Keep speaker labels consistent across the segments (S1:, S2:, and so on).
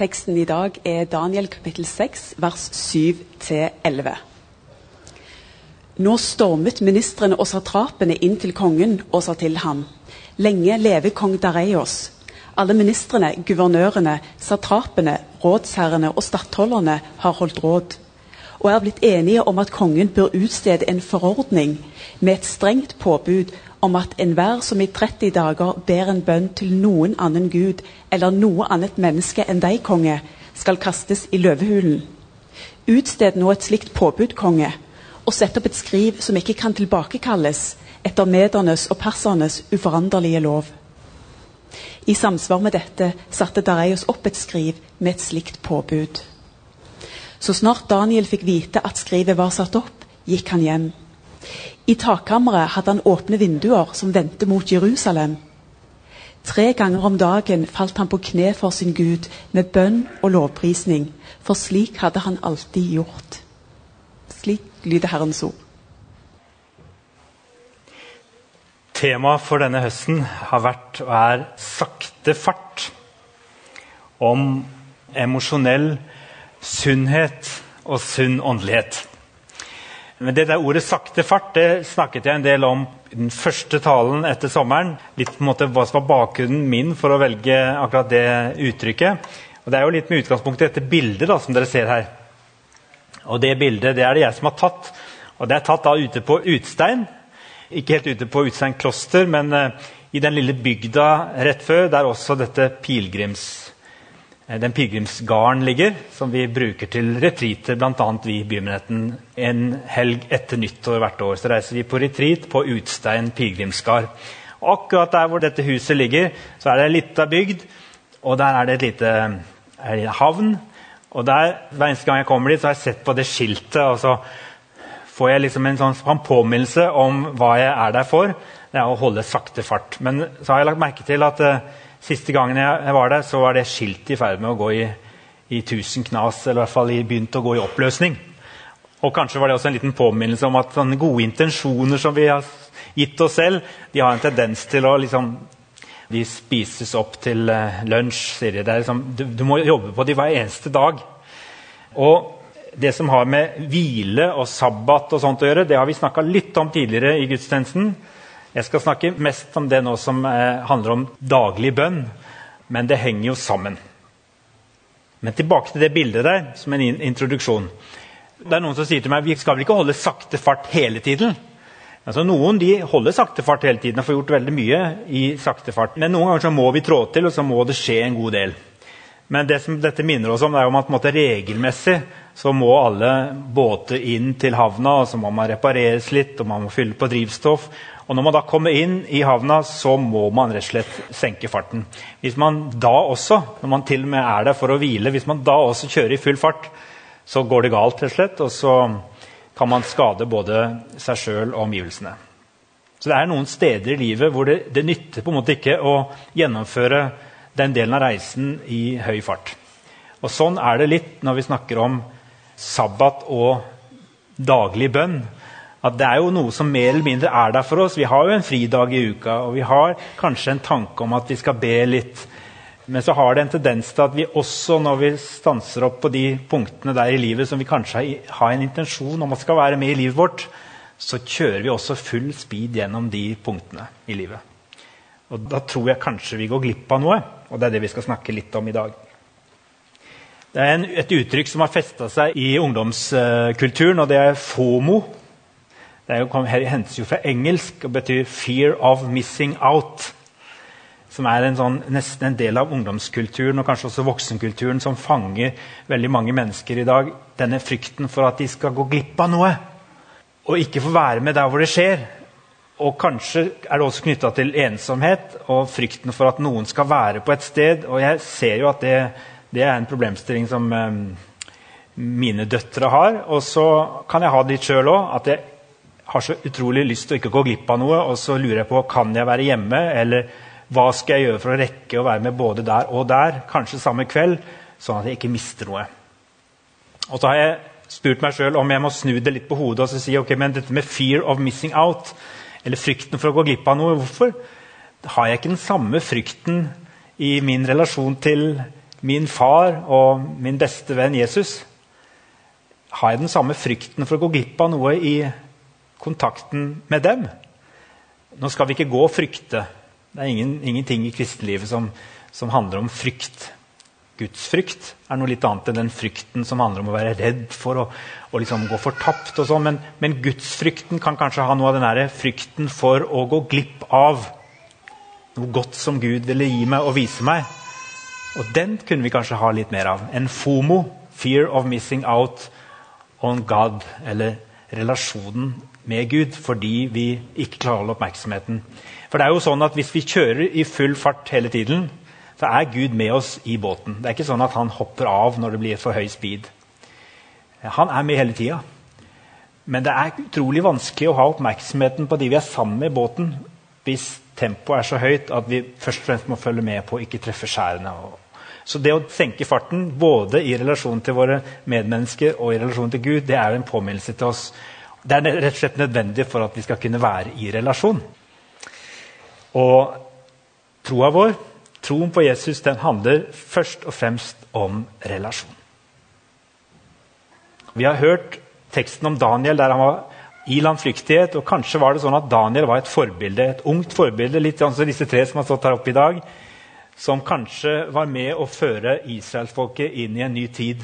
S1: Teksten i dag er Daniel kapittel 6, vers 7-11. Nå stormet ministrene og satrapene inn til kongen og sa til ham:" Lenge leve kong Dareios. Alle ministrene, guvernørene, satrapene, rådsherrene og stattholderne har holdt råd og er blitt enige om at kongen bør utstede en forordning med et strengt påbud om at enhver som i 30 dager ber en bønn til noen annen gud eller noe annet menneske enn deg, konge, skal kastes i løvehulen. Utsted nå et slikt påbud, konge, og sett opp et skriv som ikke kan tilbakekalles etter medernes og persernes uforanderlige lov. I samsvar med dette satte Dareios opp et skriv med et slikt påbud. Så snart Daniel fikk vite at skrivet var satt opp, gikk han hjem. I takkammeret hadde han åpne vinduer som vendte mot Jerusalem. Tre ganger om dagen falt han på kne for sin Gud med bønn og lovprisning, for slik hadde han alltid gjort. Slik lyder Herrens ord.
S2: Temaet for denne høsten har vært og er sakte fart. Om emosjonell sunnhet og sunn åndelighet. Men det der ordet 'sakte fart' det snakket jeg en del om i den første talen etter sommeren. Litt på en måte hva som var bakgrunnen min for å velge akkurat det uttrykket. Og Det er jo litt med utgangspunkt i dette bildet da, som dere ser her. Og Det bildet det er det jeg som har tatt. Og Det er tatt da ute på Utstein. Ikke helt ute på Utstein kloster, men uh, i den lille bygda rett før, der også dette pilegrims Eh, den pilegrimsgarden ligger, som vi bruker til retreater, bl.a. vi i Bymenigheten. En helg etter nyttår hvert år så reiser vi på retreat på Utstein pilegrimsgard. Akkurat der hvor dette huset ligger, så er det ei lita bygd, og der er det et lite er havn. Og der, Hver eneste gang jeg kommer dit, så har jeg sett på det skiltet, og så får jeg liksom en sånn påminnelse om hva jeg er der for. Det er å holde sakte fart. Men så har jeg lagt merke til at uh, Siste gangen jeg var der, så var det skiltet i ferd med å gå i, i tusen knas. Eller i hvert fall begynt å gå i oppløsning. Og kanskje var det også en liten påminnelse om at sånne gode intensjoner som vi har gitt oss selv, de har en tendens til å liksom De spises opp til uh, lunsj, sier de. Liksom, du, du, må jobbe på dem hver eneste dag. Og det som har med hvile og sabbat og sånt å gjøre, det har vi snakka litt om tidligere i gudstjenesten. Jeg skal snakke mest om det nå som eh, handler om daglig bønn, men det henger jo sammen. Men tilbake til det bildet der, som en introduksjon. Det er Noen som sier til meg vi skal vel ikke holde sakte fart hele tiden. Altså Noen de holder sakte fart hele tiden og får gjort veldig mye i sakte fart. Men noen ganger så må vi trå til, og så må det skje en god del. Men det som dette minner oss om, det er om at måte, regelmessig så må alle båter inn til havna, og så må man repareres litt, og man må fylle på drivstoff. Og Når man da kommer inn i havna, så må man rett og slett senke farten. Hvis man da også, når man til og med er der for å hvile, hvis man da også kjører i full fart, så går det galt, rett og slett, og så kan man skade både seg sjøl og omgivelsene. Så det er noen steder i livet hvor det, det nytter på en måte ikke å gjennomføre den delen av reisen i høy fart. Og Sånn er det litt når vi snakker om sabbat og daglig bønn at det er jo noe som mer eller mindre er der for oss. Vi har jo en fridag i uka, og vi har kanskje en tanke om at vi skal be litt. Men så har det en tendens til at vi også, når vi stanser opp på de punktene der i livet som vi kanskje har en intensjon om at skal være med i livet vårt, så kjører vi også full speed gjennom de punktene i livet. Og Da tror jeg kanskje vi går glipp av noe, og det er det vi skal snakke litt om i dag. Det er en, et uttrykk som har festa seg i ungdomskulturen, og det er FOMO. Det jo, hentes jo fra engelsk og betyr 'fear of missing out'. Som er en sånn, nesten en del av ungdomskulturen og kanskje også voksenkulturen som fanger veldig mange mennesker i dag. Denne frykten for at de skal gå glipp av noe og ikke få være med der hvor det skjer. Og kanskje er det også knytta til ensomhet og frykten for at noen skal være på et sted. Og jeg ser jo at det, det er en problemstilling som um, mine døtre har. Og så kan jeg ha det litt sjøl òg. At jeg har så utrolig lyst til å ikke gå glipp av noe, og så lurer jeg på kan jeg være hjemme, eller hva skal jeg gjøre for å rekke å være med både der og der, kanskje samme kveld, sånn at jeg ikke mister noe. Og så har jeg spurt meg sjøl om jeg må snu det litt på hodet og så si ok, men dette med fear of missing out, eller frykten for å gå glipp av noe, hvorfor har jeg ikke den samme frykten i min relasjon til min far og min beste venn Jesus, har jeg den samme frykten for å gå glipp av noe i kontakten med dem? Nå skal vi ikke gå og frykte. Det er ingen, ingenting i kristenlivet som, som handler om frykt. Gudsfrykt er noe litt annet enn den frykten som handler om å være redd for å, liksom gå fortapt. og sånn, men, men gudsfrykten kan kanskje ha noe av den frykten for å gå glipp av noe godt som Gud ville gi meg og vise meg. Og den kunne vi kanskje ha litt mer av. En FOMO, fear of missing out on God, eller relasjonen med Gud, fordi vi ikke klarer å holde oppmerksomheten. For det er jo sånn at Hvis vi kjører i full fart hele tiden, så er Gud med oss i båten. Det er ikke sånn at han hopper av når det blir for høy speed. Han er med hele tida. Men det er utrolig vanskelig å ha oppmerksomheten på de vi er sammen med i båten, hvis tempoet er så høyt at vi først og fremst må følge med på å ikke treffe skjærene. Så det å senke farten, både i relasjon til våre medmennesker og i relasjon til Gud, det er en påminnelse til oss. Det er rett og slett nødvendig for at vi skal kunne være i relasjon. Og troa vår Troen på Jesus den handler først og fremst om relasjon. Vi har hørt teksten om Daniel der han var i landflyktighet. og Kanskje var det sånn at Daniel var et forbilde, et ungt forbilde, litt sånn som disse tre som har stått her oppe i dag, som kanskje var med å føre israelsfolket inn i en ny tid.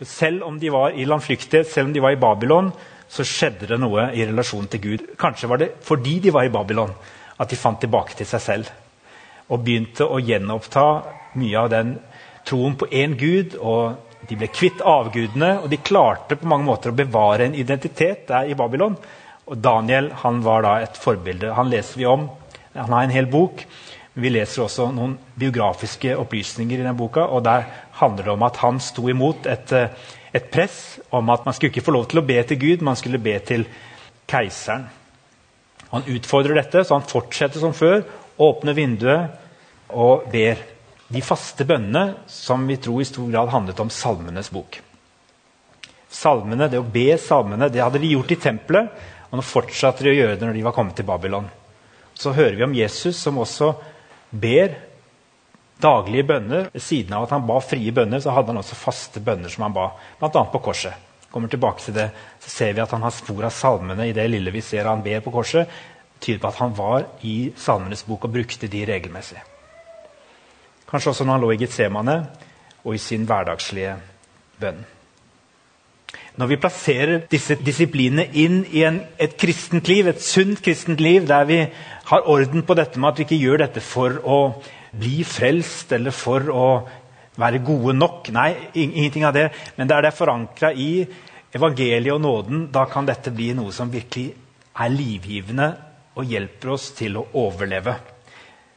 S2: For selv om de var i landflyktighet, selv om de var i Babylon, så skjedde det noe i relasjon til Gud. Kanskje var det fordi de var i Babylon, at de fant tilbake til seg selv og begynte å gjenoppta mye av den troen på én Gud. og De ble kvitt avgudene, og de klarte på mange måter å bevare en identitet der i Babylon. Og Daniel han var da et forbilde. Han leser vi om. Han har en hel bok. Men vi leser også noen biografiske opplysninger i den boka. og Der handler det om at han sto imot et, et press om at man skulle ikke få lov til å be til Gud, man skulle be til keiseren. Han utfordrer dette, så han fortsetter som før åpner vinduet og ber. De faste bønnene som vi tror i stor grad handlet om Salmenes bok. Salmene, Det å be salmene det hadde de gjort i tempelet, og nå fortsatte de å gjøre det når de var kommet til Babylon. Så hører vi om Jesus som også ber daglige bønner. Ved siden av at han ba frie bønner, så hadde han også faste bønner som han ba, bl.a. på korset. Kommer tilbake til det, så ser vi at han har spor av salmene i det lille vi ser han ber på korset Det tyder på at han var i Salmenes bok og brukte de regelmessig. Kanskje også når han lå i Getsemane og i sin hverdagslige bønn. Når vi plasserer disse disiplinene inn i en, et kristent liv, et sunt kristent liv, der vi har orden på dette med at vi ikke gjør dette for å bli frelst eller for å være gode nok Nei, ingenting av det. Men der det er forankra i evangeliet og nåden, da kan dette bli noe som virkelig er livgivende og hjelper oss til å overleve.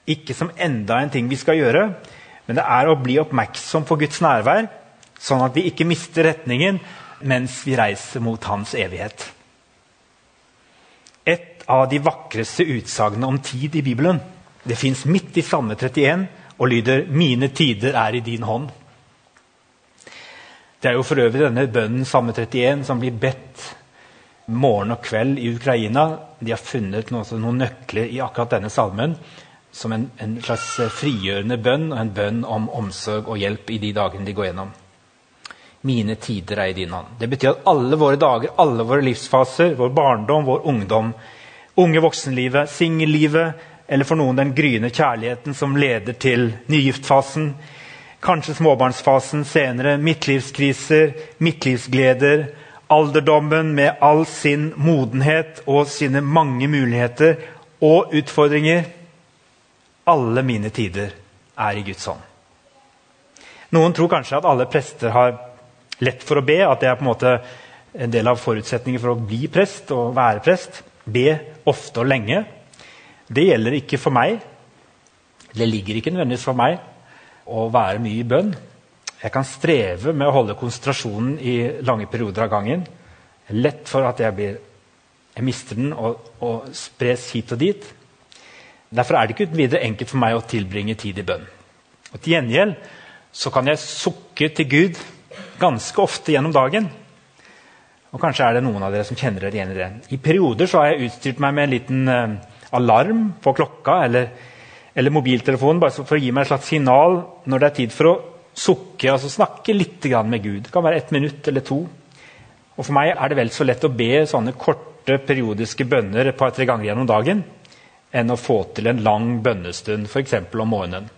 S2: Ikke som enda en ting vi skal gjøre, men det er å bli oppmerksom på Guds nærvær, sånn at vi ikke mister retningen mens vi reiser mot Hans evighet. Et av de vakreste utsagnene om tid i Bibelen det fins midt i Salme 31 og lyder 'Mine tider er i din hånd'. Det er jo for øvrig denne bønnen Salme 31 som blir bedt morgen og kveld i Ukraina. De har funnet noen, noen nøkler i akkurat denne salmen som en, en, slags frigjørende bønn og en bønn om omsorg og hjelp i de dagene de går gjennom. Mine tider er i din hånd. Det betyr at alle våre dager, alle våre livsfaser, vår barndom, vår ungdom, unge voksenlivet, singellivet, eller for noen den gryende kjærligheten som leder til nygiftfasen, kanskje småbarnsfasen senere, midtlivskriser, midtlivsgleder, alderdommen med all sin modenhet og sine mange muligheter og utfordringer. Alle mine tider er i Guds hånd. Noen tror kanskje at alle prester har lett for å be, at det er på en måte en del av forutsetningen for å bli prest og være prest. Be ofte og lenge. Det gjelder ikke for meg. Det ligger ikke nødvendigvis for meg å være mye i bønn. Jeg kan streve med å holde konsentrasjonen i lange perioder av gangen. Lett for at jeg, blir, jeg mister den og, og, spres hit og dit. Derfor er det ikke uten videre enkelt for meg å tilbringe tid i bønn. Og Til gjengjeld så kan jeg sukke til Gud ganske ofte gjennom dagen. Og Kanskje er det noen av dere som kjenner dere igjen i det. I perioder så har jeg utstyrt meg med en liten uh, alarm på klokka eller eller mobiltelefonen bare for å gi meg et slags signal når det er tid for å sukke, altså snakke litt med Gud. Det kan være ett minutt eller to. Og For meg er det vel så lett å be sånne korte periodiske bønner et par-tre ganger gjennom dagen enn å få til en lang bønnestund, f.eks. om morgenen.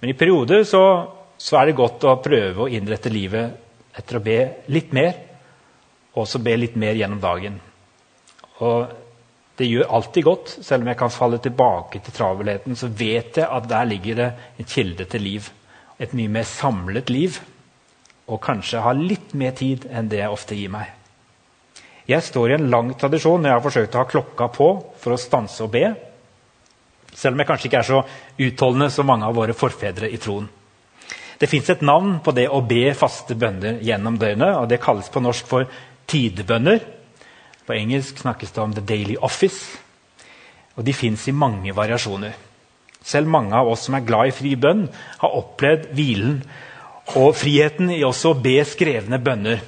S2: Men i perioder så, så, er det godt å prøve å innrette livet etter å be litt mer, og også be litt mer gjennom dagen. Og det gjør alltid godt. Selv om jeg kan falle tilbake til travelheten, så vet jeg at der ligger det en kilde til liv. Et mye mer samlet liv. Og kanskje ha litt mer tid enn det jeg ofte gir meg. Jeg står i en lang tradisjon når jeg har forsøkt å ha klokka på for å stanse og be. Selv om jeg kanskje ikke er så utholdende som mange av våre forfedre i troen. Det fins et navn på det å be faste bønner gjennom døgnet. og Det kalles på norsk for tidebønner. På engelsk snakkes det om 'the daily office'. Og De fins i mange variasjoner. Selv mange av oss som er glad i fri bønn, har opplevd hvilen og friheten i også å be skrevne bønner.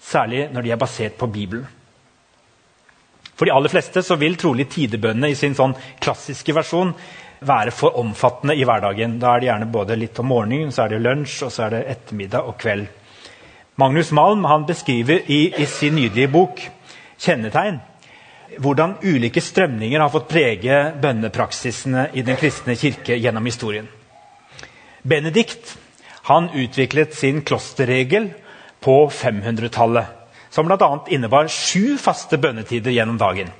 S2: Særlig når de er basert på Bibelen. For de aller fleste så vil trolig tidebønnene i sin sånn klassiske versjon være for omfattende i hverdagen. Da er det gjerne både litt om morgenen, så er det lunsj, og så er det ettermiddag og kveld. Magnus Malm han beskriver i, i sin nydelige bok kjennetegn. Hvordan ulike strømninger har fått prege bønnepraksisene i den kristne kirke gjennom historien. Benedikt han utviklet sin klosterregel på 500-tallet, som bl.a. innebar sju faste bønnetider gjennom dagen.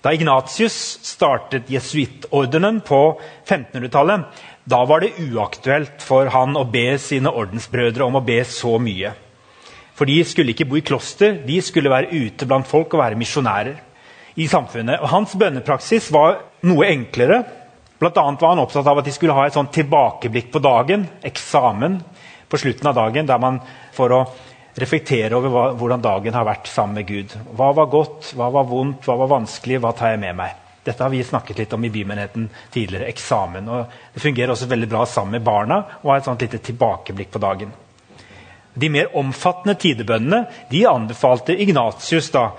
S2: Da Ignatius startet jesuittordenen på 1500-tallet, da var det uaktuelt for han å be sine ordensbrødre om å be så mye. For de skulle ikke bo i kloster, de skulle være ute blant folk og være misjonærer. i samfunnet. Og Hans bønnepraksis var noe enklere. Blant annet var han opptatt av at de skulle ha et sånt tilbakeblikk på dagen, eksamen, på slutten av dagen, der man for å reflektere over hva, hvordan dagen har vært sammen med Gud. Hva var godt, hva var vondt, hva var vanskelig, hva tar jeg med meg? Dette har vi snakket litt om i bymenigheten tidligere. eksamen. Og det fungerer også veldig bra sammen med barna og har et sånt lite tilbakeblikk på dagen. De mer omfattende tidebønnene de anbefalte Ignatius da,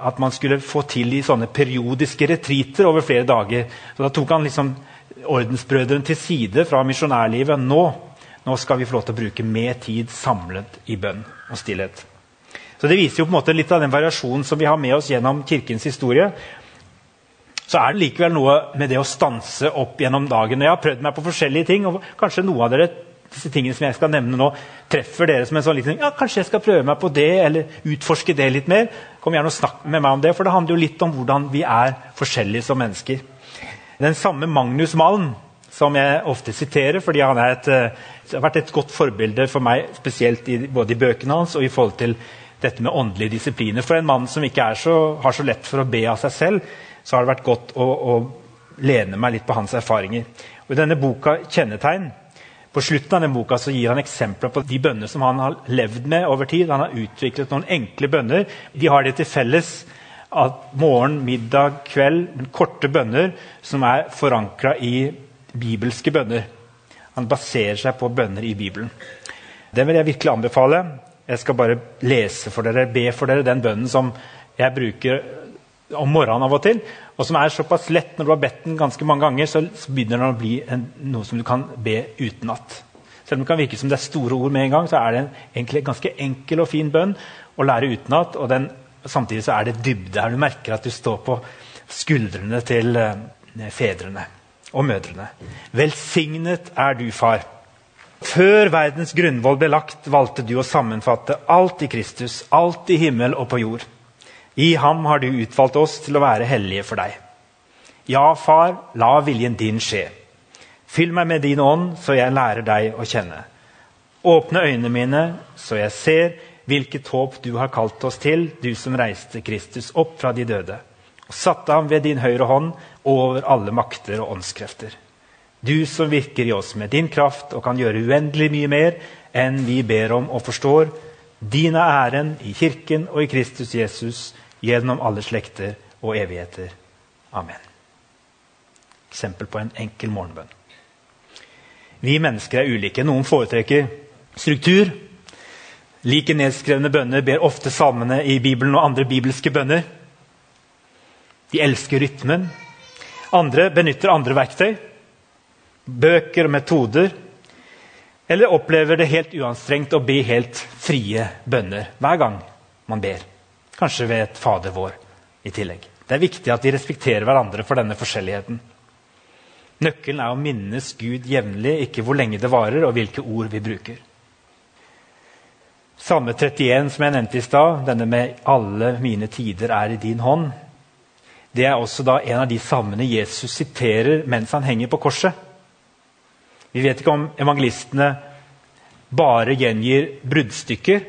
S2: at man skulle få til i sånne periodiske retriter over flere dager. Så Da tok han liksom ordensbrødrene til side fra misjonærlivet. Nå, nå skal vi få lov til å bruke mer tid samlet i bønn og stillhet. Så Det viser jo på en måte litt av den variasjonen som vi har med oss gjennom kirkens historie. Så er det likevel noe med det å stanse opp gjennom dagen. Jeg har prøvd meg på forskjellige ting, og kanskje noe av dere disse tingene som jeg skal nevne nå, treffer dere som en sånn liten ja, kanskje jeg skal prøve meg på det, eller utforske det litt mer. Kom gjerne og snakk med meg om det, for det handler jo litt om hvordan vi er forskjellige som mennesker. Den samme Magnus Malm, som jeg ofte siterer, fordi han et, eh, har vært et godt forbilde for meg, spesielt i, både i bøkene hans og i forhold til dette med åndelige disipliner. For en mann som ikke så, har så lett for å be av seg selv, så har det vært godt å, å lene meg litt på hans erfaringer. Og I denne boka 'Kjennetegn' På slutten av den boka så gir han eksempler på de bønner som han har levd med over tid. Han har utviklet noen enkle bønner. De har det til felles at morgen, middag, kveld Korte bønner som er forankra i bibelske bønner. Han baserer seg på bønner i Bibelen. Den vil jeg virkelig anbefale. Jeg skal bare lese for dere, be for dere den bønnen som jeg bruker om morgenen av og til, og som er såpass lett når du har bedt den ganske mange ganger, så, begynner den å bli en, noe som du kan be utenat. Selv om det kan virke som det er store ord med en gang, så er det en, egentlig ganske enkel og fin bønn å lære utenat. Og den, samtidig så er det dybde her. Du merker at du står på skuldrene til eh, fedrene og mødrene. Velsignet er du, far. Før verdens grunnvoll ble lagt, valgte du å sammenfatte alt i Kristus, alt i himmel og på jord. I ham har du utvalgt oss til å være hellige for deg. Ja, far, la viljen din skje. Fyll meg med din ånd, så jeg lærer deg å kjenne. Åpne øynene mine, så jeg ser hvilket håp du har kalt oss til, du som reiste Kristus opp fra de døde, og satte ham ved din høyre hånd over alle makter og åndskrefter. Du som virker i oss med din kraft og kan gjøre uendelig mye mer enn vi ber om og forstår. Din er æren i Kirken og i Kristus Jesus gjennom alle slekter og evigheter. Amen. Eksempel på en enkel morgenbønn. Vi mennesker er ulike. Noen foretrekker struktur. Like nedskrevne bønner ber ofte salmene i Bibelen og andre bibelske bønner. De elsker rytmen. Andre benytter andre verktøy, bøker og metoder. Eller opplever det helt uanstrengt å be helt frie bønner hver gang man ber. Kanskje ved et Fader vår i tillegg. Det er viktig at vi respekterer hverandre for denne forskjelligheten. Nøkkelen er å minnes Gud jevnlig, ikke hvor lenge det varer, og hvilke ord vi bruker. Samme 31 som jeg nevnte i stad, denne med 'alle mine tider er i din hånd', det er også da en av de salmene Jesus siterer mens han henger på korset. Vi vet ikke om evangelistene bare gjengir bruddstykker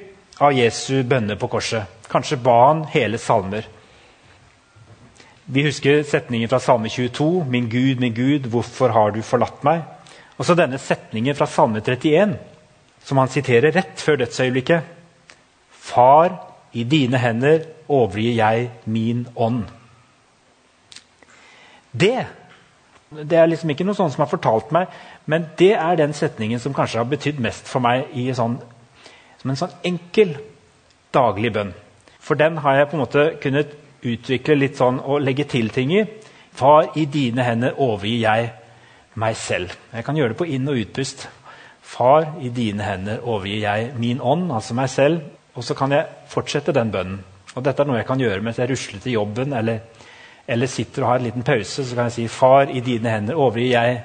S2: av Jesu bønner på korset. Kanskje ba han hele salmer. Vi husker setningen fra Salme 22.: Min Gud, min Gud, hvorfor har du forlatt meg? Og så denne setningen fra Salme 31 som han siterer rett før dødsøyeblikket. Far, i dine hender overgir jeg min ånd. Det det er liksom ikke noe sånt som har fortalt meg, men det er den setningen som kanskje har betydd mest for meg i sånn, som en sånn enkel daglig bønn. For den har jeg på en måte kunnet utvikle litt sånn og legge til ting i. Far, i dine hender overgir jeg meg selv. Jeg kan gjøre det på inn- og utpust. Far, i dine hender overgir jeg min ånd, altså meg selv. Og så kan jeg fortsette den bønnen. Og dette er noe jeg kan gjøre mens jeg rusler til jobben eller, eller sitter og har en liten pause. Så kan jeg si Far, i dine hender overgir jeg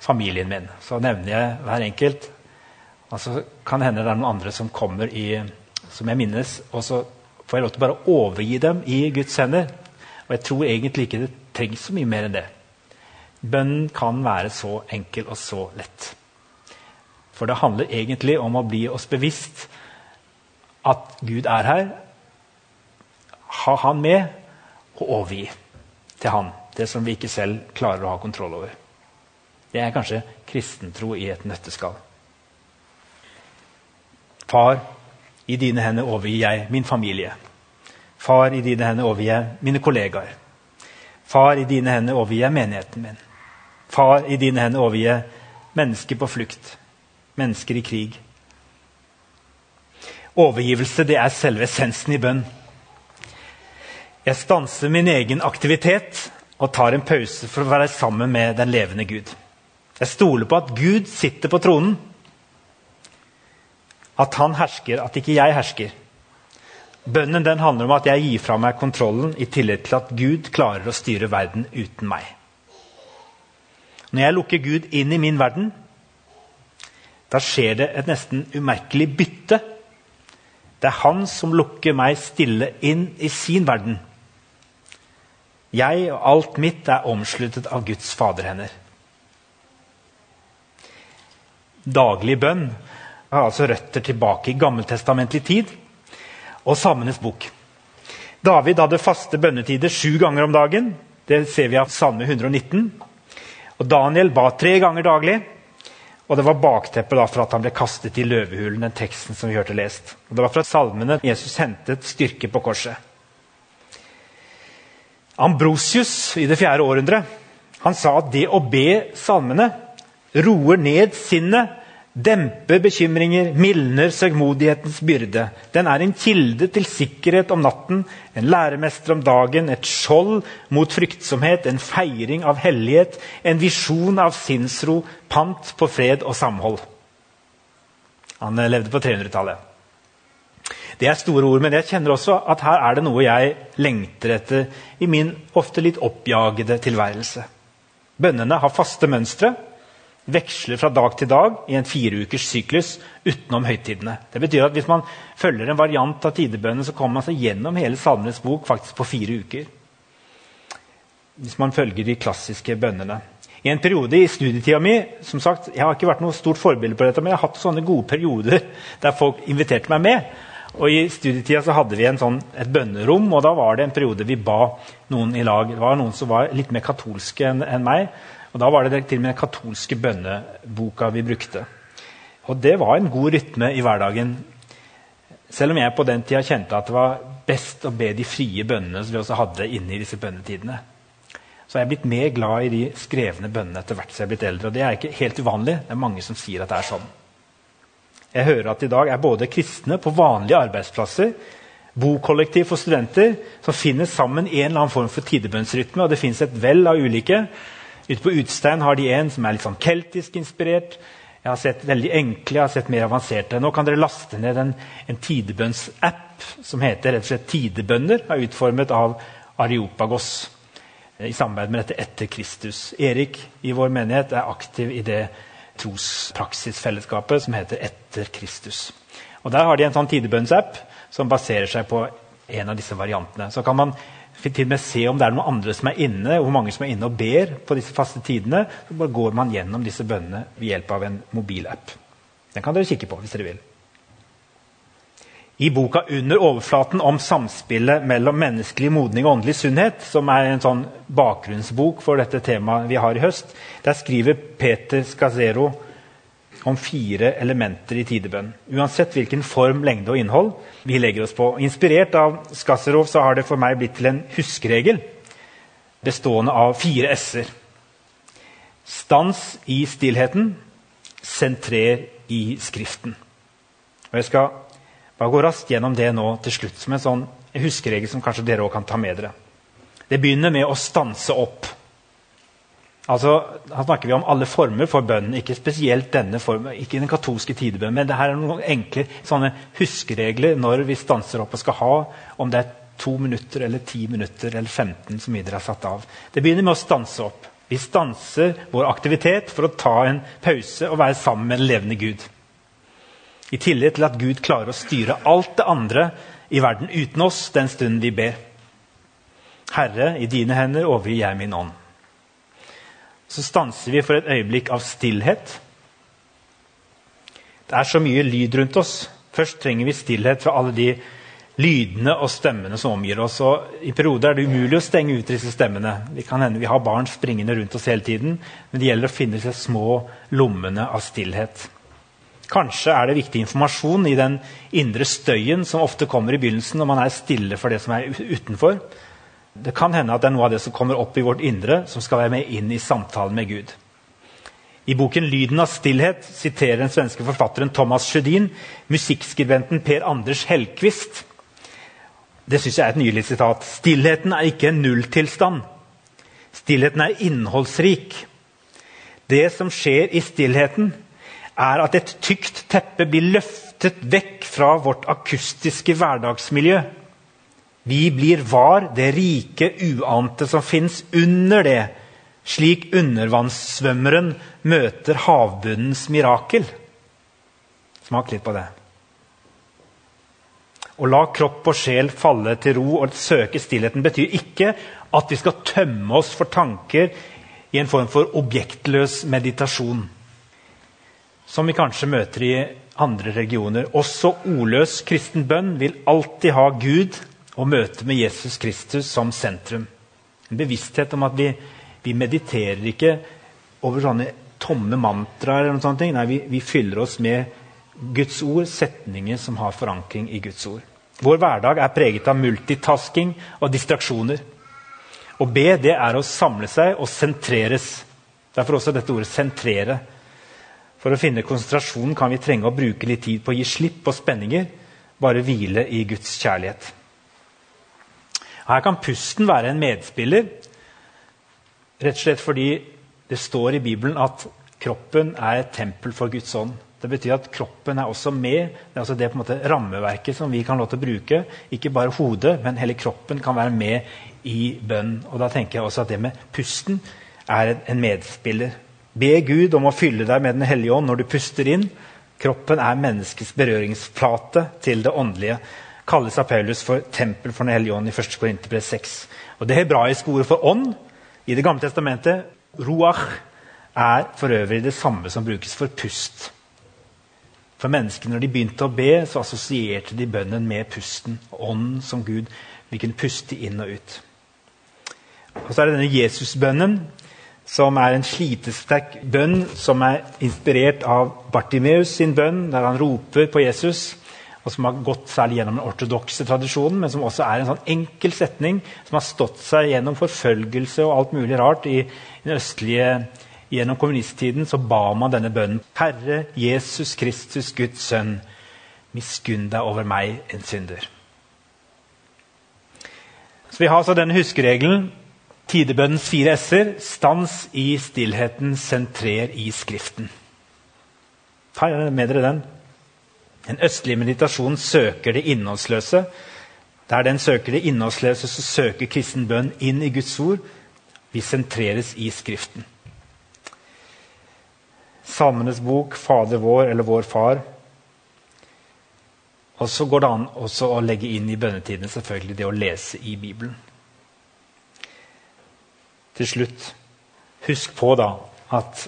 S2: familien min. Så nevner jeg hver enkelt. Og så kan det hende det er noen andre som kommer i, som jeg minnes. Og så får jeg lov til bare å overgi dem i Guds hender. Og jeg tror egentlig ikke det trengs så mye mer enn det. Bønnen kan være så enkel og så lett. For det handler egentlig om å bli oss bevisst at Gud er her. Ha Han med, og overgi til Han det som vi ikke selv klarer å ha kontroll over. Det er kanskje kristentro i et nøtteskall. Far, i dine hender overgir jeg min familie. Far, i dine hender overgir jeg mine kollegaer. Far, i dine hender overgir jeg menigheten min. Far, i dine hender overgir jeg mennesker på flukt mennesker i krig. Overgivelse det er selve essensen i bønn. Jeg stanser min egen aktivitet og tar en pause for å være sammen med den levende Gud. Jeg stoler på at Gud sitter på tronen. At han hersker, at ikke jeg hersker. Bønnen den handler om at jeg gir fra meg kontrollen i tillit til at Gud klarer å styre verden uten meg. Når jeg lukker Gud inn i min verden, da skjer det et nesten umerkelig bytte. Det er han som lukker meg stille inn i sin verden. Jeg og alt mitt er omsluttet av Guds faderhender. Daglig bønn har altså røtter tilbake i gammeltestamentlig tid og Samenes bok. David hadde faste bønnetider sju ganger om dagen. Det ser vi av Salme 119. Og Daniel ba tre ganger daglig. Og Det var bakteppet for at han ble kastet i løvehulen, den teksten som vi hørte lest. Og Det var fra salmene Jesus hentet styrke på korset. Ambrosius i det fjerde århundret han sa at det å be salmene roer ned sinnet, demper bekymringer, mildner sørgmodighetens byrde. Den er en kilde til sikkerhet om natten, en læremester om dagen, et skjold mot fryktsomhet, en feiring av hellighet, en visjon av sinnsro, pant på fred og samhold. Han eh, levde på 300-tallet. Det er store ord, men jeg kjenner også at her er det noe jeg lengter etter i min ofte litt oppjagede tilværelse. Bønnene har faste mønstre, veksler fra dag til dag i en fireukers syklus utenom høytidene. Det betyr at Hvis man følger en variant av tidebønnen, så kommer man seg gjennom hele Salmenes bok faktisk på fire uker. Hvis man følger de klassiske bønnene. I en periode i studietida mi som sagt, Jeg har ikke vært noe stort forbilde på dette, men jeg har hatt sånne gode perioder der folk inviterte meg med. Og I studietida så hadde vi sånn, et bønnerom, og da var det en periode vi ba noen i lag. Det var noen som var litt mer katolske enn en meg. Og Da var det til og med den katolske bønneboka vi brukte. Og det var en god rytme i hverdagen. Selv om jeg på den tida kjente at det var best å be de frie bønnene som vi også hadde inne i disse bønnetidene så er jeg blitt mer glad i de skrevne bønnene etter hvert som jeg er blitt eldre. og Det er ikke helt uvanlig. Det er mange som sier at det er sånn. Jeg hører at i dag er både kristne på vanlige arbeidsplasser bokollektiv for studenter som finner sammen en eller annen form for tidebønnsrytme. og Det fins et vell av ulike. Ute på Utstein har de en som er litt sånn keltisk inspirert. Jeg har sett veldig enkle, jeg har sett mer avanserte. Nå kan dere laste ned en, en tidebønnsapp som heter rett og slett Tidebønner. er utformet av Areopagos i samarbeid med dette Etter Kristus. Erik i vår menighet er aktiv i det trospraksisfellesskapet som heter Etter Kristus. Og Der har de en sånn tidebønnsapp som baserer seg på en av disse variantene. Så kan man til og med se om det er noen andre som er inne, hvor mange som er inne og ber på disse faste tidene. Så bare går man gjennom disse bønnene ved hjelp av en mobilapp. Den kan dere kikke på hvis dere vil. I boka 'Under overflaten' om samspillet mellom menneskelig modning og åndelig sunnhet, som er en sånn bakgrunnsbok for dette temaet vi har i høst, der skriver Peter Scazero om fire elementer i tidebønn. Uansett hvilken form, lengde og innhold vi legger oss på. Inspirert av Skasserov så har det for meg blitt til en huskeregel bestående av fire s-er. Stans i stillheten, sentrer i Skriften. Og Jeg skal bare gå raskt gjennom det nå til slutt, som en sånn huskeregel som kanskje dere også kan ta med dere. Det begynner med å stanse opp. Altså, Her snakker vi om alle former for bønnen, ikke spesielt denne formen, ikke den katolske tidebønnen. Men det her er noen enkle sånne huskeregler når vi stanser opp og skal ha, om det er to minutter eller ti minutter eller 15 som vi har satt av. Det begynner med å stanse opp. Vi stanser vår aktivitet for å ta en pause og være sammen med en levende Gud. I tillit til at Gud klarer å styre alt det andre i verden uten oss den stunden vi ber. Herre, i dine hender overgir jeg min ånd. Så stanser vi for et øyeblikk av stillhet. Det er så mye lyd rundt oss. Først trenger vi stillhet fra alle de lydene og stemmene som omgir oss. Og I perioder er det umulig å stenge ut disse stemmene. Det kan hende Vi har barn springende rundt oss hele tiden, men det gjelder å finne disse små lommene av stillhet. Kanskje er det viktig informasjon i den indre støyen som ofte kommer i begynnelsen når man er stille for det som er utenfor. Det kan hende at det er noe av det som kommer opp i vårt indre, som skal være med inn i samtalen med Gud. I boken 'Lyden av stillhet' siterer den svenske forfatteren Thomas Sjødin musikkskribenten Per Anders Hellquist. Det syns jeg er et nydelig sitat. Stillheten er ikke en nulltilstand. Stillheten er innholdsrik. Det som skjer i stillheten, er at et tykt teppe blir løftet vekk fra vårt akustiske hverdagsmiljø. Vi blir var det rike, uante som fins under det, slik undervannssvømmeren møter havbunnens mirakel. Smak litt på det. Å la kropp og sjel falle til ro og søke stillheten betyr ikke at vi skal tømme oss for tanker i en form for objektløs meditasjon som vi kanskje møter i andre regioner. Også ordløs kristen bønn vil alltid ha Gud og møtet med Jesus Kristus som sentrum. En bevissthet om at vi, vi mediterer ikke over sånne tomme mantraer. eller noen sånne ting. Nei, vi, vi fyller oss med Guds ord, setninger som har forankring i Guds ord. Vår hverdag er preget av multitasking og distraksjoner. Å be det er å samle seg og sentreres. Derfor også dette ordet 'sentrere'. For å finne konsentrasjonen kan vi trenge å bruke litt tid på å gi slipp på spenninger, bare hvile i Guds kjærlighet. Her kan pusten være en medspiller, rett og slett fordi det står i Bibelen at kroppen er et tempel for Guds ånd. Det betyr at kroppen er også med. Det er altså det måte, rammeverket som vi kan lov til å bruke. Ikke bare hodet, men hele kroppen kan være med i bønn. Og da tenker jeg også at det med pusten er en medspiller. Be Gud om å fylle deg med Den hellige ånd når du puster inn. Kroppen er menneskets berøringsflate til det åndelige. Kalles av Paulus for tempel for Den hellige ånd i 1. Korinterbrev 6. Og Det hebraiske ordet for ånd i Det gamle testamentet, ruach, er for øvrig det samme som brukes for pust. For menneskene, Når de begynte å be, så assosierte de bønnen med pusten. Ånden som Gud vi kunne puste inn og ut. Og så er det denne Jesusbønnen som er en slitesterk bønn som er inspirert av Bartimeus sin bønn, der han roper på Jesus, og som har gått særlig gjennom den ortodokse tradisjonen, men som også er en sånn enkel setning som har stått seg gjennom forfølgelse og alt mulig rart. I den østlige, Gjennom kommunisttiden så ba man denne bønnen. Herre Jesus Kristus, Guds sønn, miskunn deg over meg, en synder. Så Vi har altså denne huskeregelen. Tidebønnens fire s-er. Stans i stillheten, sentrer i Skriften. Ta med dere den. En østlig meditasjon søker det innholdsløse. Der den søker det innholdsløse, så søker kristen bønn inn i Guds ord. Vi sentreres i Skriften. Salmenes bok, Fader vår eller Vår Far. Og så går det an også å legge inn i bønnetiden selvfølgelig det å lese i Bibelen. Til slutt, husk på da at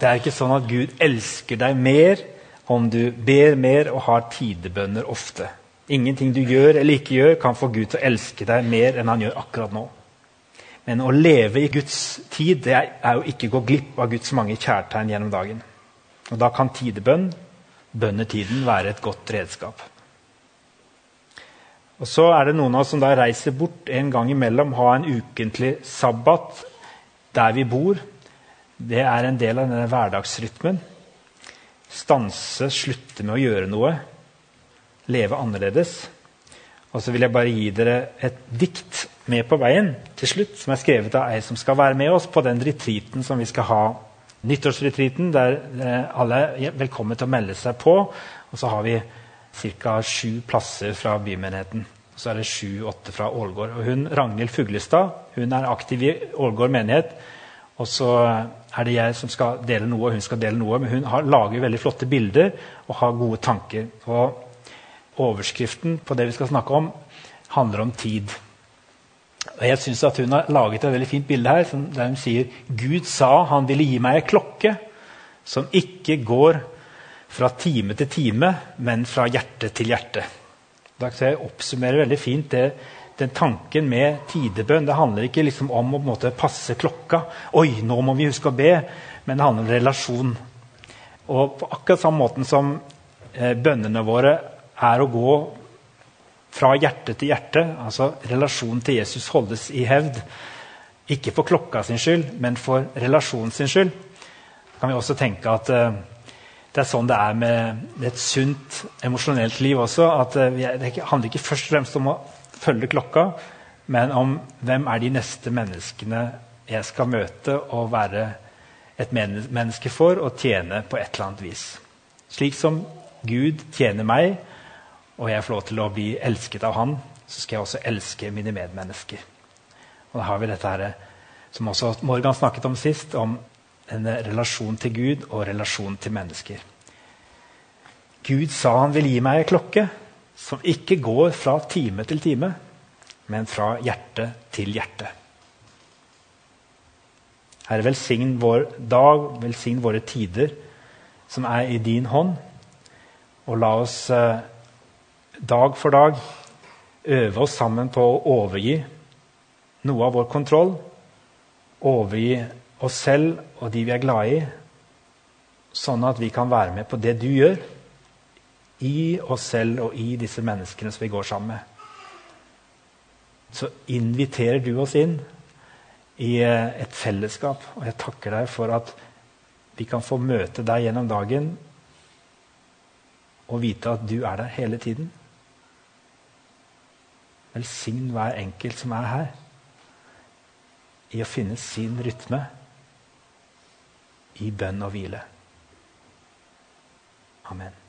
S2: det er ikke sånn at Gud elsker deg mer om du ber mer og har tidebønner ofte. Ingenting du gjør eller ikke gjør, kan få Gud til å elske deg mer enn han gjør akkurat nå. Men å leve i Guds tid det er jo ikke å gå glipp av Guds mange kjærtegn gjennom dagen. Og Da kan tidebønn, bønnetiden, være et godt redskap. Og Så er det noen av oss som da reiser bort en gang imellom, ha en ukentlig sabbat der vi bor. Det er en del av denne hverdagsrytmen. Stanse, slutte med å gjøre noe. Leve annerledes. Og så vil jeg bare gi dere et dikt med på veien til slutt, som er skrevet av ei som skal være med oss på den retreaten som vi skal ha. Nyttårsretreaten, der eh, alle er velkommen til å melde seg på. Og så har vi ca. sju plasser fra bymenigheten. Og så er det sju-åtte fra Ålgård. Og hun, Ragnhild Fuglestad hun er aktiv i Ålgård menighet. Og så er det jeg som skal dele noe, og hun skal dele noe. Men hun har, lager veldig flotte bilder og har gode tanker. Og overskriften på det vi skal snakke om, handler om tid. Og jeg synes at Hun har laget et veldig fint bilde her der hun sier Gud sa han ville gi meg ei klokke som ikke går fra time til time, men fra hjerte til hjerte. Da kan jeg oppsummere veldig fint det, den tanken med tidebønn. Det handler ikke liksom om å måte, passe klokka. Oi, nå må vi huske å be. Men det handler om relasjon. Og på akkurat samme måten som eh, bønnene våre er å gå fra hjerte til hjerte, altså relasjonen til Jesus holdes i hevd, ikke for klokka sin skyld, men for relasjonen sin skyld, kan vi også tenke at uh, det er sånn det er med et sunt emosjonelt liv også. at uh, Det handler ikke først og fremst om å følge klokka, men om hvem er de neste menneskene jeg skal møte og være et menneske for og tjene på et eller annet vis. Slik som Gud tjener meg, og jeg får lov til å bli elsket av Han, så skal jeg også elske mine medmennesker. Og da har vi dette her, som også Morgan snakket om sist, om en relasjon til Gud og relasjon til mennesker. Gud sa han vil gi meg ei klokke som ikke går fra time til time, men fra hjerte til hjerte. Herre, velsign vår dag, velsign våre tider som er i din hånd. Og la oss eh, dag for dag øve oss sammen på å overgi noe av vår kontroll. Overgi oss selv og de vi er glad i, sånn at vi kan være med på det du gjør. I oss selv og i disse menneskene som vi går sammen med. Så inviterer du oss inn i eh, et fellesskap. Og jeg takker deg for at vi kan få møte deg gjennom dagen og vite at du er der hele tiden. Velsign hver enkelt som er her, i å finne sin rytme i bønn og hvile. Amen.